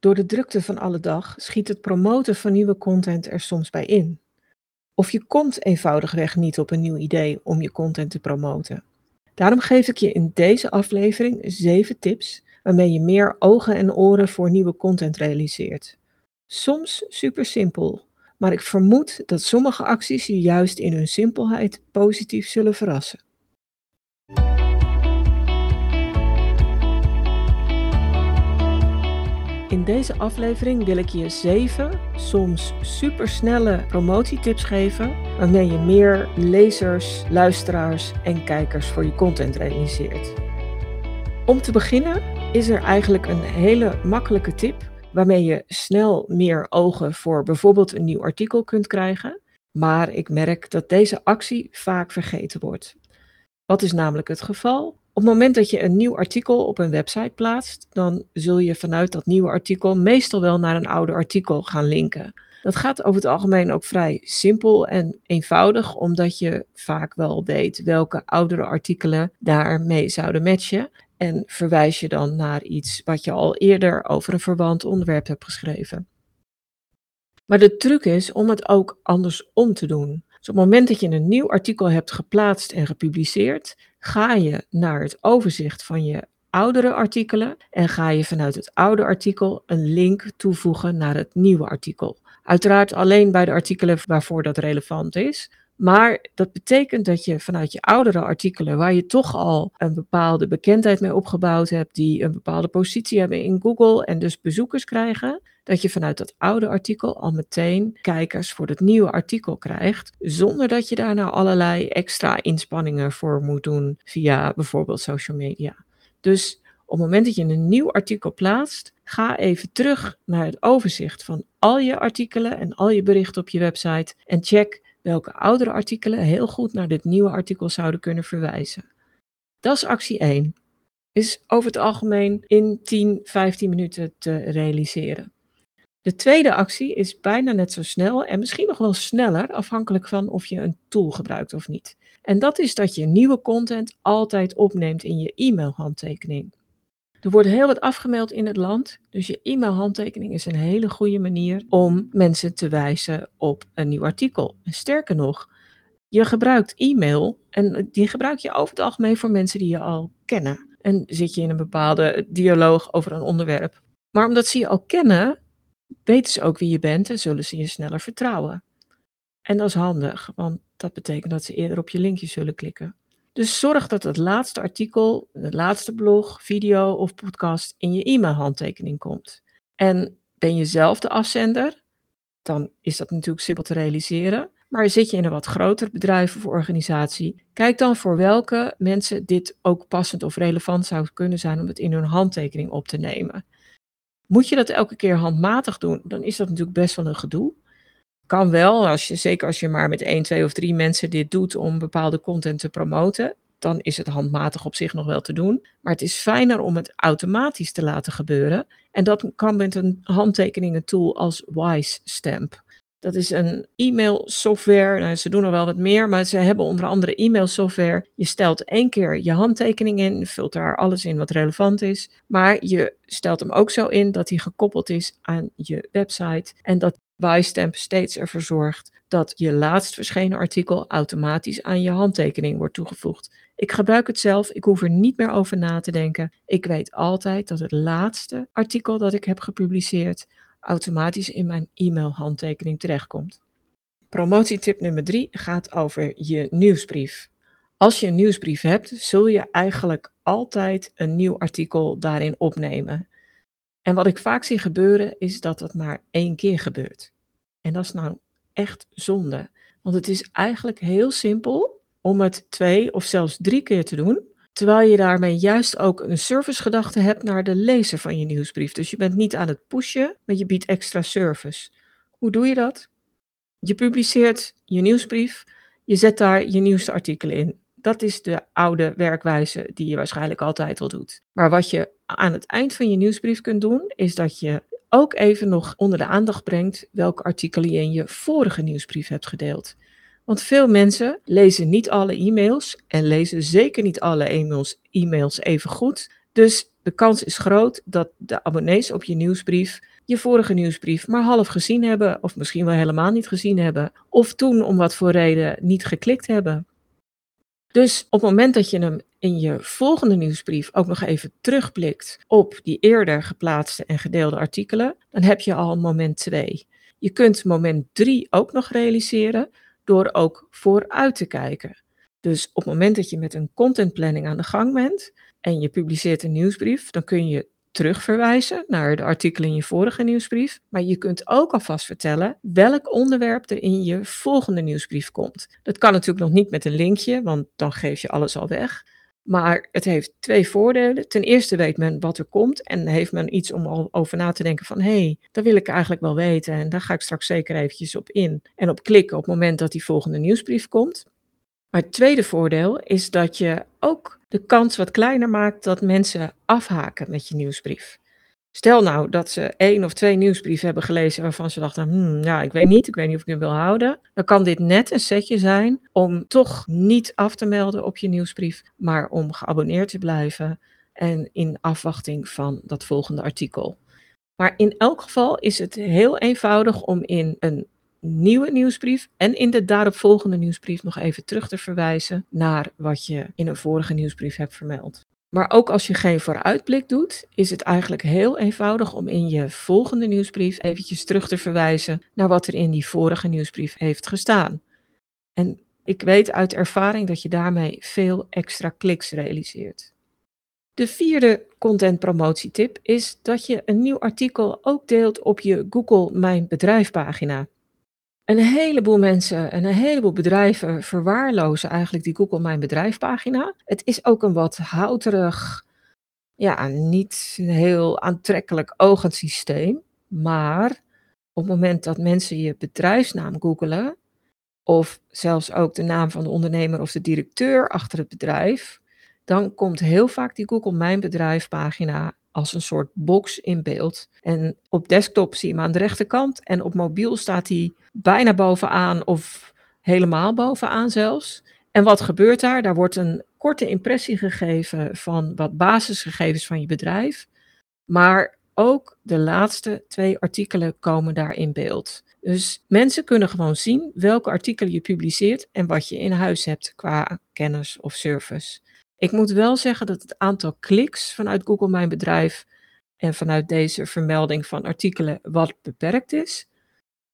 Door de drukte van alle dag schiet het promoten van nieuwe content er soms bij in. Of je komt eenvoudigweg niet op een nieuw idee om je content te promoten. Daarom geef ik je in deze aflevering 7 tips waarmee je meer ogen en oren voor nieuwe content realiseert. Soms super simpel, maar ik vermoed dat sommige acties je juist in hun simpelheid positief zullen verrassen. In deze aflevering wil ik je 7, soms supersnelle promotietips geven, waarmee je meer lezers, luisteraars en kijkers voor je content realiseert. Om te beginnen is er eigenlijk een hele makkelijke tip waarmee je snel meer ogen voor bijvoorbeeld een nieuw artikel kunt krijgen. Maar ik merk dat deze actie vaak vergeten wordt. Wat is namelijk het geval? Op het moment dat je een nieuw artikel op een website plaatst, dan zul je vanuit dat nieuwe artikel meestal wel naar een oude artikel gaan linken. Dat gaat over het algemeen ook vrij simpel en eenvoudig, omdat je vaak wel weet welke oudere artikelen daarmee zouden matchen. En verwijs je dan naar iets wat je al eerder over een verwant onderwerp hebt geschreven. Maar de truc is om het ook andersom te doen. Dus op het moment dat je een nieuw artikel hebt geplaatst en gepubliceerd, ga je naar het overzicht van je oudere artikelen en ga je vanuit het oude artikel een link toevoegen naar het nieuwe artikel. Uiteraard alleen bij de artikelen waarvoor dat relevant is. Maar dat betekent dat je vanuit je oudere artikelen, waar je toch al een bepaalde bekendheid mee opgebouwd hebt, die een bepaalde positie hebben in Google en dus bezoekers krijgen, dat je vanuit dat oude artikel al meteen kijkers voor het nieuwe artikel krijgt, zonder dat je daar nou allerlei extra inspanningen voor moet doen via bijvoorbeeld social media. Dus op het moment dat je een nieuw artikel plaatst, ga even terug naar het overzicht van al je artikelen en al je berichten op je website en check welke oudere artikelen heel goed naar dit nieuwe artikel zouden kunnen verwijzen. Dat is actie 1. Is over het algemeen in 10, 15 minuten te realiseren. De tweede actie is bijna net zo snel en misschien nog wel sneller, afhankelijk van of je een tool gebruikt of niet. En dat is dat je nieuwe content altijd opneemt in je e-mailhandtekening. Er wordt heel wat afgemeld in het land, dus je e-mailhandtekening is een hele goede manier om mensen te wijzen op een nieuw artikel. En sterker nog, je gebruikt e-mail en die gebruik je over het algemeen voor mensen die je al kennen. En zit je in een bepaalde dialoog over een onderwerp. Maar omdat ze je al kennen, weten ze ook wie je bent en zullen ze je sneller vertrouwen. En dat is handig, want dat betekent dat ze eerder op je linkje zullen klikken. Dus zorg dat het laatste artikel, het laatste blog, video of podcast in je e-mailhandtekening komt. En ben je zelf de afzender, dan is dat natuurlijk simpel te realiseren. Maar zit je in een wat groter bedrijf of organisatie, kijk dan voor welke mensen dit ook passend of relevant zou kunnen zijn om het in hun handtekening op te nemen. Moet je dat elke keer handmatig doen, dan is dat natuurlijk best wel een gedoe. Kan wel, als je, zeker als je maar met één, twee of drie mensen dit doet om bepaalde content te promoten, dan is het handmatig op zich nog wel te doen. Maar het is fijner om het automatisch te laten gebeuren. En dat kan met een handtekeningen tool als Wise Stamp. Dat is een e-mail software. Nou, ze doen er wel wat meer, maar ze hebben onder andere e-mail software. Je stelt één keer je handtekening in, vult daar alles in wat relevant is. Maar je stelt hem ook zo in dat hij gekoppeld is aan je website. En dat Bystamp steeds ervoor zorgt dat je laatst verschenen artikel automatisch aan je handtekening wordt toegevoegd. Ik gebruik het zelf, ik hoef er niet meer over na te denken. Ik weet altijd dat het laatste artikel dat ik heb gepubliceerd automatisch in mijn e-mail handtekening terechtkomt. Promotietip nummer 3 gaat over je nieuwsbrief. Als je een nieuwsbrief hebt, zul je eigenlijk altijd een nieuw artikel daarin opnemen. En wat ik vaak zie gebeuren, is dat het maar één keer gebeurt. En dat is nou echt zonde. Want het is eigenlijk heel simpel om het twee of zelfs drie keer te doen. Terwijl je daarmee juist ook een servicegedachte hebt naar de lezer van je nieuwsbrief. Dus je bent niet aan het pushen, maar je biedt extra service. Hoe doe je dat? Je publiceert je nieuwsbrief, je zet daar je nieuwste artikelen in. Dat is de oude werkwijze die je waarschijnlijk altijd al doet. Maar wat je aan het eind van je nieuwsbrief kunt doen, is dat je ook even nog onder de aandacht brengt welke artikelen je in je vorige nieuwsbrief hebt gedeeld. Want veel mensen lezen niet alle e-mails en lezen zeker niet alle e-mails, e-mails even goed. Dus de kans is groot dat de abonnees op je nieuwsbrief je vorige nieuwsbrief maar half gezien hebben, of misschien wel helemaal niet gezien hebben, of toen om wat voor reden niet geklikt hebben. Dus op het moment dat je hem in je volgende nieuwsbrief ook nog even terugblikt op die eerder geplaatste en gedeelde artikelen, dan heb je al moment 2. Je kunt moment 3 ook nog realiseren door ook vooruit te kijken. Dus op het moment dat je met een contentplanning aan de gang bent en je publiceert een nieuwsbrief, dan kun je terugverwijzen naar de artikelen in je vorige nieuwsbrief. Maar je kunt ook alvast vertellen welk onderwerp er in je volgende nieuwsbrief komt. Dat kan natuurlijk nog niet met een linkje, want dan geef je alles al weg. Maar het heeft twee voordelen. Ten eerste weet men wat er komt en heeft men iets om al over na te denken van hé, hey, dat wil ik eigenlijk wel weten en daar ga ik straks zeker eventjes op in en op klikken op het moment dat die volgende nieuwsbrief komt. Maar het tweede voordeel is dat je ook de kans wat kleiner maakt dat mensen afhaken met je nieuwsbrief. Stel nou dat ze één of twee nieuwsbrieven hebben gelezen waarvan ze dachten, hmm, ja, ik weet niet, ik weet niet of ik hem wil houden. Dan kan dit net een setje zijn om toch niet af te melden op je nieuwsbrief, maar om geabonneerd te blijven en in afwachting van dat volgende artikel. Maar in elk geval is het heel eenvoudig om in een nieuwe nieuwsbrief en in de daaropvolgende nieuwsbrief nog even terug te verwijzen naar wat je in een vorige nieuwsbrief hebt vermeld. Maar ook als je geen vooruitblik doet, is het eigenlijk heel eenvoudig om in je volgende nieuwsbrief eventjes terug te verwijzen naar wat er in die vorige nieuwsbrief heeft gestaan. En ik weet uit ervaring dat je daarmee veel extra kliks realiseert. De vierde content promotietip is dat je een nieuw artikel ook deelt op je Google Mijn Bedrijf pagina. Een heleboel mensen en een heleboel bedrijven verwaarlozen eigenlijk die Google Mijn Bedrijf pagina. Het is ook een wat houterig, ja, niet heel aantrekkelijk ogend systeem. Maar op het moment dat mensen je bedrijfsnaam googelen, of zelfs ook de naam van de ondernemer of de directeur achter het bedrijf, dan komt heel vaak die Google Mijn Bedrijf pagina als een soort box in beeld. En op desktop zie je hem aan de rechterkant en op mobiel staat hij bijna bovenaan of helemaal bovenaan zelfs. En wat gebeurt daar? Daar wordt een korte impressie gegeven van wat basisgegevens van je bedrijf. Maar ook de laatste twee artikelen komen daar in beeld. Dus mensen kunnen gewoon zien welke artikelen je publiceert en wat je in huis hebt qua kennis of service. Ik moet wel zeggen dat het aantal kliks vanuit Google Mijn Bedrijf en vanuit deze vermelding van artikelen wat beperkt is.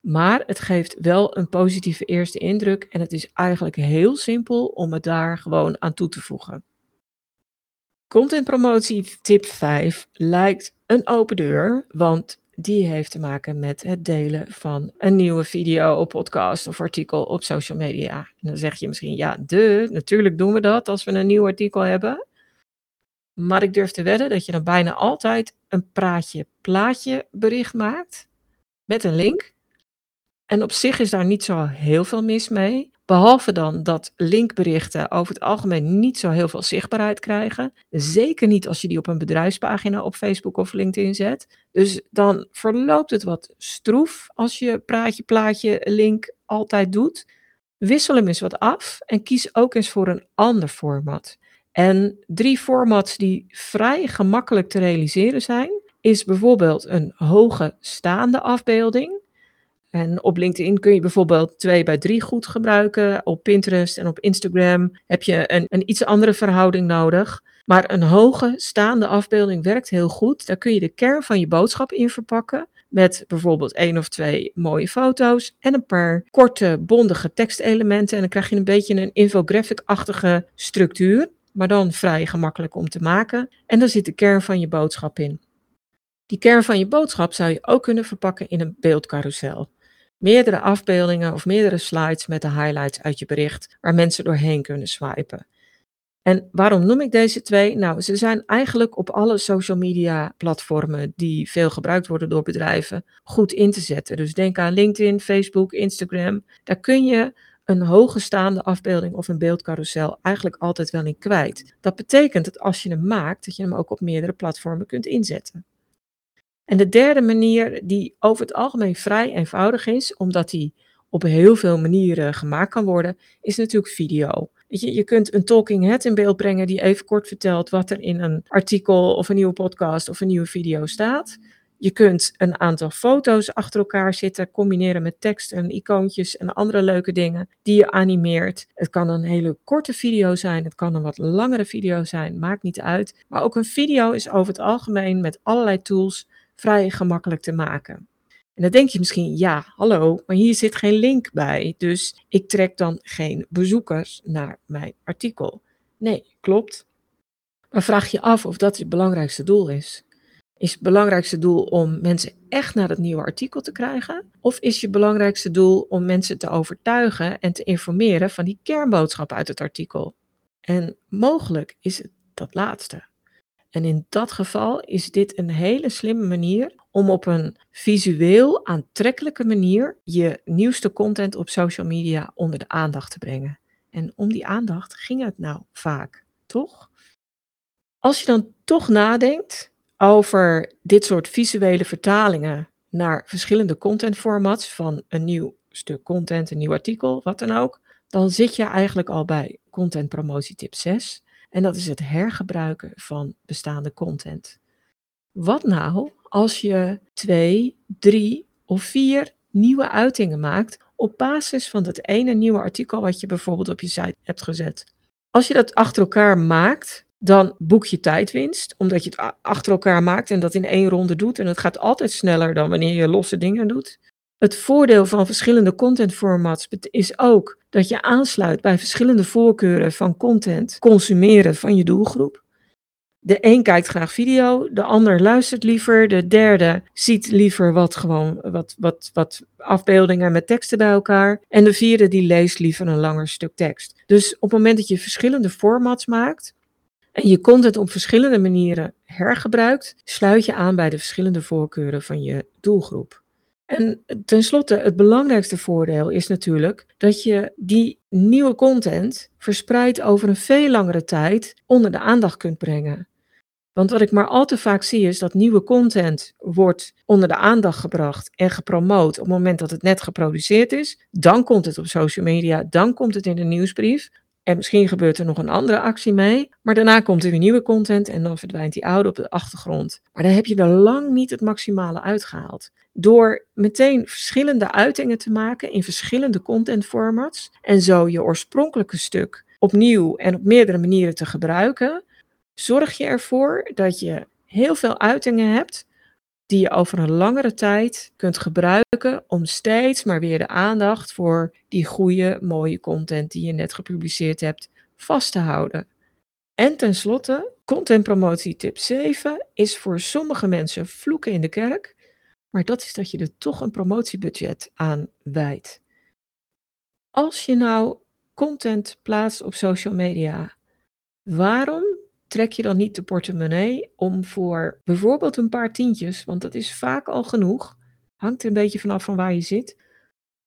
Maar het geeft wel een positieve eerste indruk en het is eigenlijk heel simpel om het daar gewoon aan toe te voegen. Content promotie tip 5 lijkt een open deur, want die heeft te maken met het delen van een nieuwe video, podcast of artikel op social media. En dan zeg je misschien, ja, de, natuurlijk doen we dat als we een nieuw artikel hebben. Maar ik durf te wedden dat je dan bijna altijd een praatje plaatje bericht maakt met een link. En op zich is daar niet zo heel veel mis mee. Behalve dan dat linkberichten over het algemeen niet zo heel veel zichtbaarheid krijgen. Zeker niet als je die op een bedrijfspagina op Facebook of LinkedIn zet. Dus dan verloopt het wat stroef als je praatje, plaatje, link altijd doet. Wissel hem eens wat af en kies ook eens voor een ander format. En drie formats die vrij gemakkelijk te realiseren zijn, is bijvoorbeeld een hoge staande afbeelding. En op LinkedIn kun je bijvoorbeeld 2 bij 3 goed gebruiken. Op Pinterest en op Instagram heb je een, een iets andere verhouding nodig. Maar een hoge staande afbeelding werkt heel goed. Daar kun je de kern van je boodschap in verpakken. Met bijvoorbeeld één of twee mooie foto's en een paar korte, bondige tekstelementen. En dan krijg je een beetje een infographic-achtige structuur. Maar dan vrij gemakkelijk om te maken. En daar zit de kern van je boodschap in. Die kern van je boodschap zou je ook kunnen verpakken in een beeldcarousel meerdere afbeeldingen of meerdere slides met de highlights uit je bericht waar mensen doorheen kunnen swipen. En waarom noem ik deze twee? Nou, ze zijn eigenlijk op alle social media platformen die veel gebruikt worden door bedrijven goed in te zetten. Dus denk aan LinkedIn, Facebook, Instagram. Daar kun je een hoge staande afbeelding of een beeldcarousel eigenlijk altijd wel in kwijt. Dat betekent dat als je hem maakt, dat je hem ook op meerdere platformen kunt inzetten. En de derde manier, die over het algemeen vrij eenvoudig is, omdat die op heel veel manieren gemaakt kan worden, is natuurlijk video. je, je kunt een talking head in beeld brengen die even kort vertelt wat er in een artikel of een nieuwe podcast of een nieuwe video staat. Je kunt een aantal foto's achter elkaar zitten, combineren met tekst en icoontjes en andere leuke dingen die je animeert. Het kan een hele korte video zijn, het kan een wat langere video zijn, maakt niet uit. Maar ook een video is over het algemeen met allerlei tools vrij gemakkelijk te maken. En dan denk je misschien, ja, hallo, maar hier zit geen link bij, dus ik trek dan geen bezoekers naar mijn artikel. Nee, klopt. Maar vraag je af of dat je belangrijkste doel is. Is het belangrijkste doel om mensen echt naar het nieuwe artikel te krijgen? Of is je belangrijkste doel om mensen te overtuigen en te informeren van die kernboodschap uit het artikel? En mogelijk is het dat laatste. En in dat geval is dit een hele slimme manier om op een visueel aantrekkelijke manier je nieuwste content op social media onder de aandacht te brengen. En om die aandacht ging het nou vaak, toch? Als je dan toch nadenkt over dit soort visuele vertalingen naar verschillende contentformats van een nieuw stuk content, een nieuw artikel, wat dan ook, dan zit je eigenlijk al bij content promotie tip 6. En dat is het hergebruiken van bestaande content. Wat nou als je twee, drie of vier nieuwe uitingen maakt op basis van dat ene nieuwe artikel wat je bijvoorbeeld op je site hebt gezet? Als je dat achter elkaar maakt, dan boek je tijdwinst, omdat je het achter elkaar maakt en dat in één ronde doet. En het gaat altijd sneller dan wanneer je losse dingen doet. Het voordeel van verschillende contentformats is ook dat je aansluit bij verschillende voorkeuren van content consumeren van je doelgroep. De een kijkt graag video, de ander luistert liever, de derde ziet liever wat, gewoon, wat, wat, wat afbeeldingen met teksten bij elkaar. En de vierde die leest liever een langer stuk tekst. Dus op het moment dat je verschillende formats maakt, en je content op verschillende manieren hergebruikt, sluit je aan bij de verschillende voorkeuren van je doelgroep. En tenslotte, het belangrijkste voordeel is natuurlijk dat je die nieuwe content verspreid over een veel langere tijd onder de aandacht kunt brengen. Want wat ik maar al te vaak zie is dat nieuwe content wordt onder de aandacht gebracht en gepromoot op het moment dat het net geproduceerd is. Dan komt het op social media, dan komt het in de nieuwsbrief. En misschien gebeurt er nog een andere actie mee. Maar daarna komt er weer nieuwe content en dan verdwijnt die oude op de achtergrond. Maar dan heb je er lang niet het maximale uitgehaald. Door meteen verschillende uitingen te maken in verschillende contentformats. En zo je oorspronkelijke stuk opnieuw en op meerdere manieren te gebruiken. Zorg je ervoor dat je heel veel uitingen hebt die je over een langere tijd kunt gebruiken om steeds maar weer de aandacht voor die goede, mooie content die je net gepubliceerd hebt vast te houden. En tenslotte, contentpromotie tip 7 is voor sommige mensen vloeken in de kerk, maar dat is dat je er toch een promotiebudget aan wijdt. Als je nou content plaatst op social media, waarom trek je dan niet de portemonnee om voor bijvoorbeeld een paar tientjes, want dat is vaak al genoeg, hangt er een beetje vanaf van waar je zit,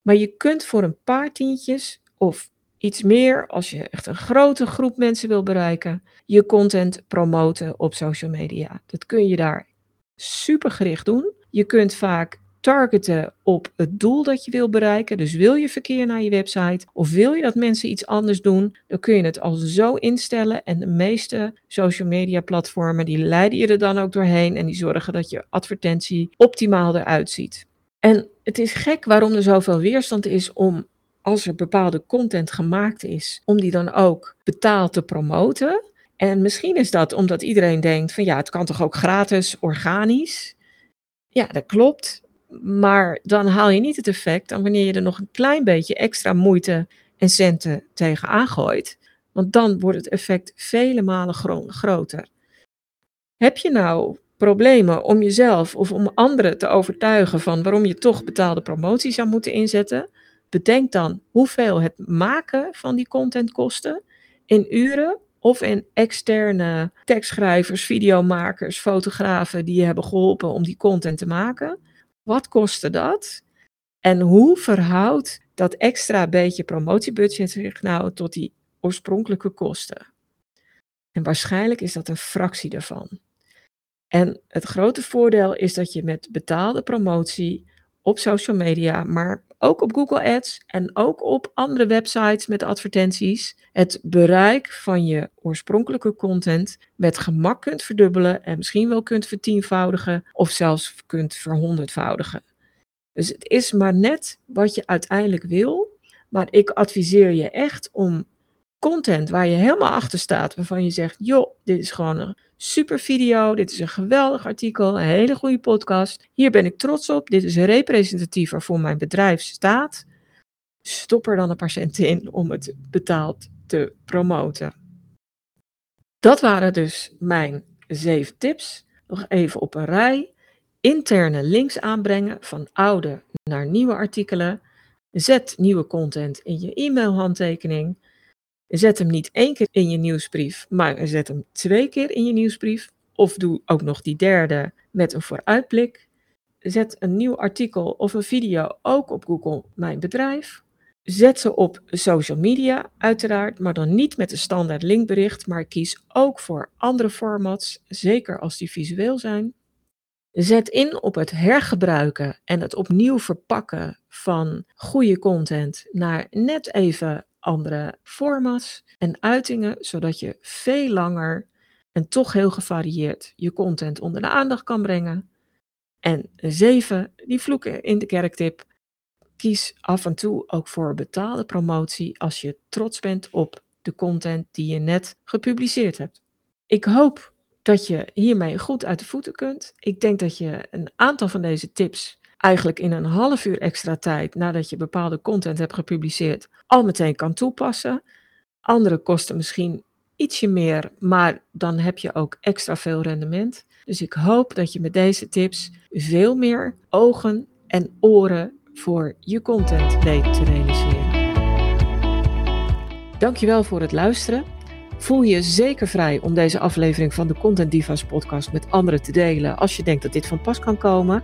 maar je kunt voor een paar tientjes of iets meer, als je echt een grote groep mensen wil bereiken, je content promoten op social media. Dat kun je daar super gericht doen. Je kunt vaak targeten op het doel dat je wil bereiken. Dus wil je verkeer naar je website of wil je dat mensen iets anders doen, dan kun je het al zo instellen. En de meeste social media platformen die leiden je er dan ook doorheen en die zorgen dat je advertentie optimaal eruit ziet. En het is gek waarom er zoveel weerstand is om als er bepaalde content gemaakt is, om die dan ook betaald te promoten. En misschien is dat omdat iedereen denkt van ja, het kan toch ook gratis, organisch. Ja, dat klopt. Maar dan haal je niet het effect dan wanneer je er nog een klein beetje extra moeite en centen tegen aangooit. Want dan wordt het effect vele malen groter. Heb je nou problemen om jezelf of om anderen te overtuigen van waarom je toch betaalde promotie zou moeten inzetten? Bedenk dan hoeveel het maken van die content kostte in uren of in externe tekstschrijvers, videomakers, fotografen die je hebben geholpen om die content te maken. Wat kostte dat? En hoe verhoudt dat extra beetje promotiebudget zich nou tot die oorspronkelijke kosten? En waarschijnlijk is dat een fractie daarvan. En het grote voordeel is dat je met betaalde promotie op social media, maar ook op Google Ads en ook op andere websites met advertenties, het bereik van je oorspronkelijke content met gemak kunt verdubbelen en misschien wel kunt vertienvoudigen of zelfs kunt verhonderdvoudigen. Dus het is maar net wat je uiteindelijk wil. Maar ik adviseer je echt om content waar je helemaal achter staat, waarvan je zegt: joh, dit is gewoon super video, dit is een geweldig artikel, een hele goede podcast. Hier ben ik trots op, dit is representatief waarvoor mijn bedrijf staat. Stop er dan een centen in om het betaald te promoten. Dat waren dus mijn zeven tips. Nog even op een rij. Interne links aanbrengen van oude naar nieuwe artikelen. Zet nieuwe content in je e-mailhandtekening. Zet hem niet één keer in je nieuwsbrief, maar zet hem twee keer in je nieuwsbrief. Of doe ook nog die derde met een vooruitblik. Zet een nieuw artikel of een video ook op Google Mijn Bedrijf. Zet ze op social media, uiteraard, maar dan niet met een standaard linkbericht, maar kies ook voor andere formats, zeker als die visueel zijn. Zet in op het hergebruiken en het opnieuw verpakken van goede content naar net even andere formats en uitingen, zodat je veel langer en toch heel gevarieerd je content onder de aandacht kan brengen. En zeven, die vloeken in de kerktip. Kies af en toe ook voor betaalde promotie als je trots bent op de content die je net gepubliceerd hebt. Ik hoop dat je hiermee goed uit de voeten kunt. Ik denk dat je een aantal van deze tips eigenlijk in een half uur extra tijd nadat je bepaalde content hebt gepubliceerd al meteen kan toepassen. Andere kosten misschien ietsje meer, maar dan heb je ook extra veel rendement. Dus ik hoop dat je met deze tips veel meer ogen en oren voor je content weet te realiseren. Dankjewel voor het luisteren. Voel je zeker vrij om deze aflevering van de Content Divas podcast met anderen te delen als je denkt dat dit van pas kan komen.